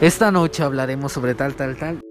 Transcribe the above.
esta noche hablaremos sobre tal, tal, tal.